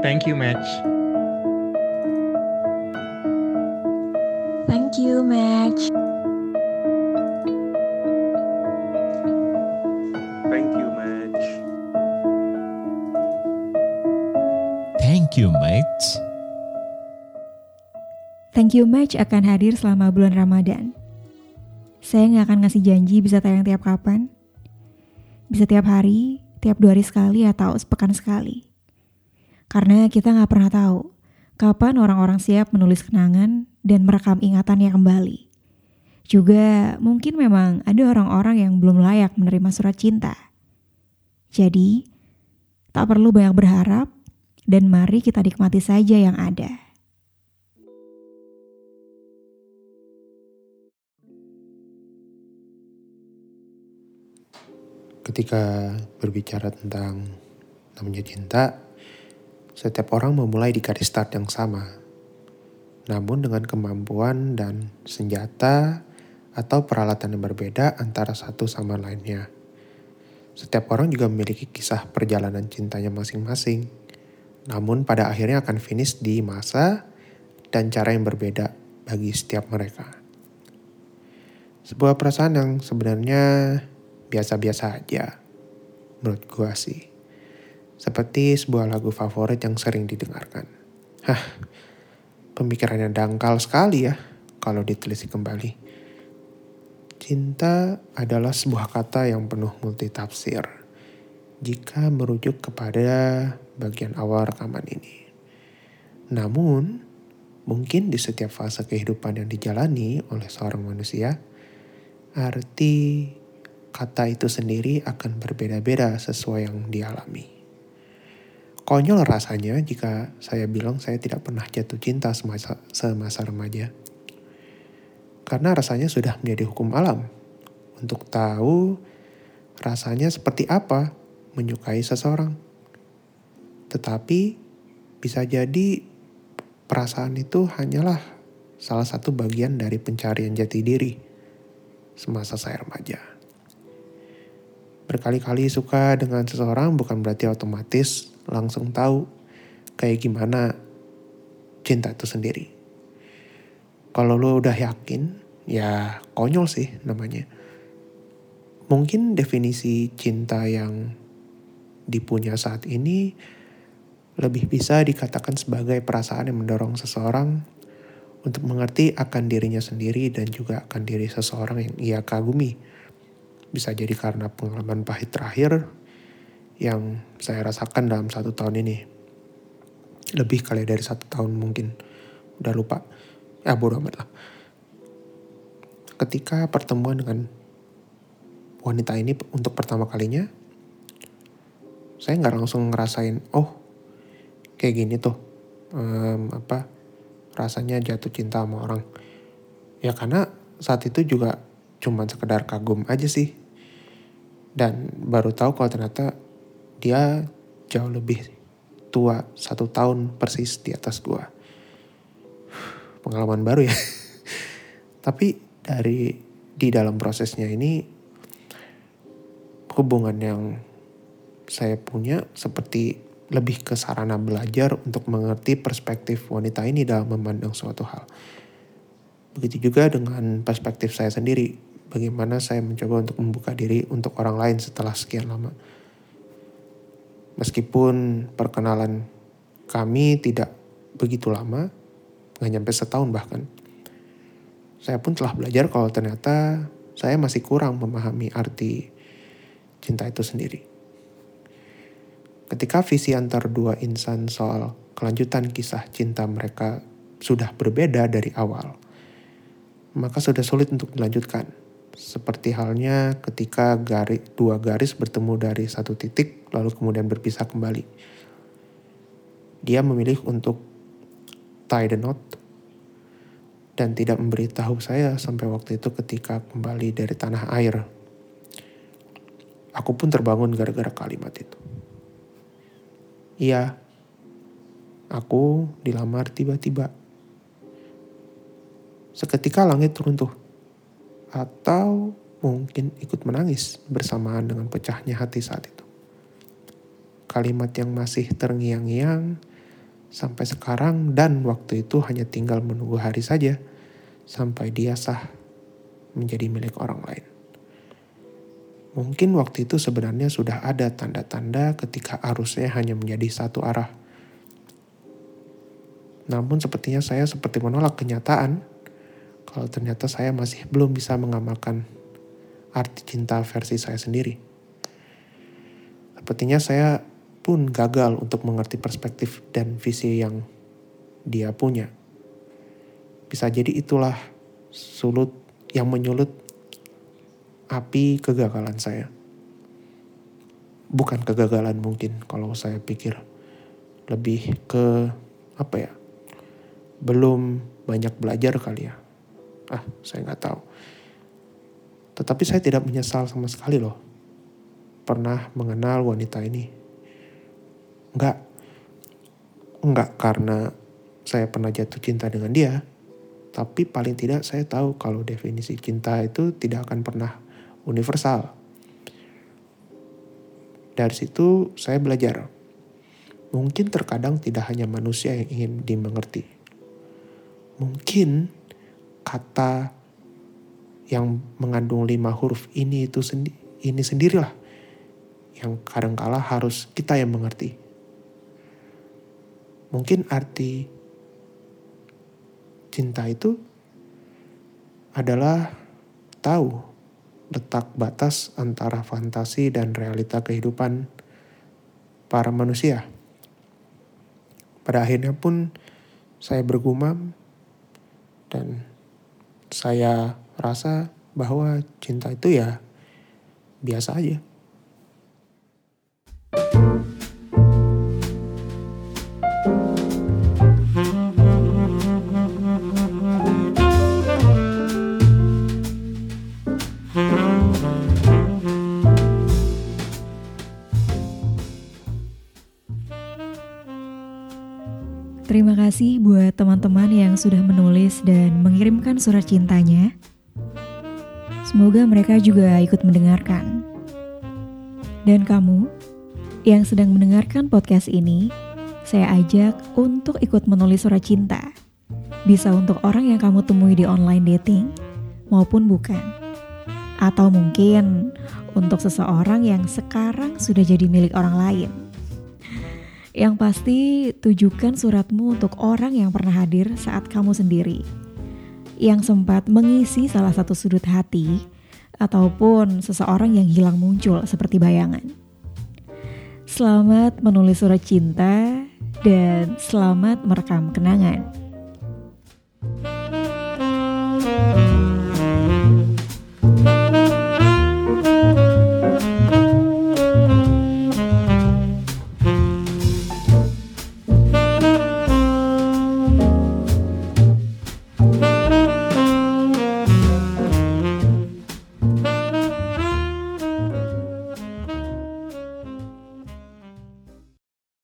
Thank you, Match. Thank you, Match. Thank you, Match. Thank you, Match. Thank you Match akan hadir selama bulan Ramadan. Saya nggak akan ngasih janji bisa tayang tiap kapan. Bisa tiap hari, tiap dua hari sekali atau sepekan sekali. Karena kita nggak pernah tahu kapan orang-orang siap menulis kenangan dan merekam ingatannya kembali. Juga mungkin memang ada orang-orang yang belum layak menerima surat cinta. Jadi, tak perlu banyak berharap dan mari kita nikmati saja yang ada. Ketika berbicara tentang namanya cinta, setiap orang memulai di garis start yang sama. Namun dengan kemampuan dan senjata atau peralatan yang berbeda antara satu sama lainnya. Setiap orang juga memiliki kisah perjalanan cintanya masing-masing. Namun pada akhirnya akan finish di masa dan cara yang berbeda bagi setiap mereka. Sebuah perasaan yang sebenarnya biasa-biasa aja. Menurut gua sih. Seperti sebuah lagu favorit yang sering didengarkan. Hah, pemikirannya dangkal sekali ya kalau ditelisik kembali. Cinta adalah sebuah kata yang penuh multitafsir jika merujuk kepada bagian awal rekaman ini. Namun, mungkin di setiap fase kehidupan yang dijalani oleh seorang manusia, arti kata itu sendiri akan berbeda-beda sesuai yang dialami. Konyol rasanya jika saya bilang saya tidak pernah jatuh cinta semasa, semasa remaja. Karena rasanya sudah menjadi hukum alam untuk tahu rasanya seperti apa menyukai seseorang. Tetapi bisa jadi perasaan itu hanyalah salah satu bagian dari pencarian jati diri semasa saya remaja. Berkali-kali suka dengan seseorang bukan berarti otomatis langsung tahu kayak gimana cinta itu sendiri. Kalau lo udah yakin, ya konyol sih namanya. Mungkin definisi cinta yang dipunya saat ini lebih bisa dikatakan sebagai perasaan yang mendorong seseorang untuk mengerti akan dirinya sendiri dan juga akan diri seseorang yang ia kagumi bisa jadi karena pengalaman pahit terakhir yang saya rasakan dalam satu tahun ini. Lebih kali dari satu tahun mungkin. Udah lupa. Ya bodo amat lah. Ketika pertemuan dengan wanita ini untuk pertama kalinya, saya nggak langsung ngerasain, oh kayak gini tuh, um, apa rasanya jatuh cinta sama orang. Ya karena saat itu juga cuman sekedar kagum aja sih dan baru tahu kalau ternyata dia jauh lebih tua satu tahun persis di atas gua pengalaman baru ya tapi dari di dalam prosesnya ini hubungan yang saya punya seperti lebih ke sarana belajar untuk mengerti perspektif wanita ini dalam memandang suatu hal. Begitu juga dengan perspektif saya sendiri bagaimana saya mencoba untuk membuka diri untuk orang lain setelah sekian lama. Meskipun perkenalan kami tidak begitu lama, nggak nyampe setahun bahkan. Saya pun telah belajar kalau ternyata saya masih kurang memahami arti cinta itu sendiri. Ketika visi antar dua insan soal kelanjutan kisah cinta mereka sudah berbeda dari awal, maka sudah sulit untuk dilanjutkan seperti halnya ketika garis, dua garis bertemu dari satu titik lalu kemudian berpisah kembali. Dia memilih untuk tie the knot dan tidak memberitahu saya sampai waktu itu ketika kembali dari tanah air. Aku pun terbangun gara-gara kalimat itu. Iya, aku dilamar tiba-tiba. Seketika langit runtuh atau mungkin ikut menangis bersamaan dengan pecahnya hati saat itu. Kalimat yang masih terngiang-ngiang sampai sekarang dan waktu itu hanya tinggal menunggu hari saja sampai dia sah menjadi milik orang lain. Mungkin waktu itu sebenarnya sudah ada tanda-tanda ketika arusnya hanya menjadi satu arah. Namun sepertinya saya seperti menolak kenyataan kalau ternyata saya masih belum bisa mengamalkan arti cinta versi saya sendiri. Sepertinya saya pun gagal untuk mengerti perspektif dan visi yang dia punya. Bisa jadi itulah sulut yang menyulut api kegagalan saya. Bukan kegagalan mungkin kalau saya pikir lebih ke apa ya? Belum banyak belajar kali ya. Ah, saya nggak tahu. Tetapi saya tidak menyesal sama sekali loh. Pernah mengenal wanita ini. Enggak. Enggak karena saya pernah jatuh cinta dengan dia. Tapi paling tidak saya tahu kalau definisi cinta itu tidak akan pernah universal. Dari situ saya belajar. Mungkin terkadang tidak hanya manusia yang ingin dimengerti. Mungkin kata yang mengandung lima huruf ini itu sendi ini sendirilah yang kadangkala harus kita yang mengerti. Mungkin arti cinta itu adalah tahu letak batas antara fantasi dan realita kehidupan para manusia. Pada akhirnya pun saya bergumam dan saya rasa bahwa cinta itu ya biasa aja. Kasih buat teman-teman yang sudah menulis dan mengirimkan surat cintanya. Semoga mereka juga ikut mendengarkan. Dan kamu yang sedang mendengarkan podcast ini, saya ajak untuk ikut menulis surat cinta. Bisa untuk orang yang kamu temui di online dating maupun bukan. Atau mungkin untuk seseorang yang sekarang sudah jadi milik orang lain. Yang pasti tujukan suratmu untuk orang yang pernah hadir saat kamu sendiri. Yang sempat mengisi salah satu sudut hati ataupun seseorang yang hilang muncul seperti bayangan. Selamat menulis surat cinta dan selamat merekam kenangan.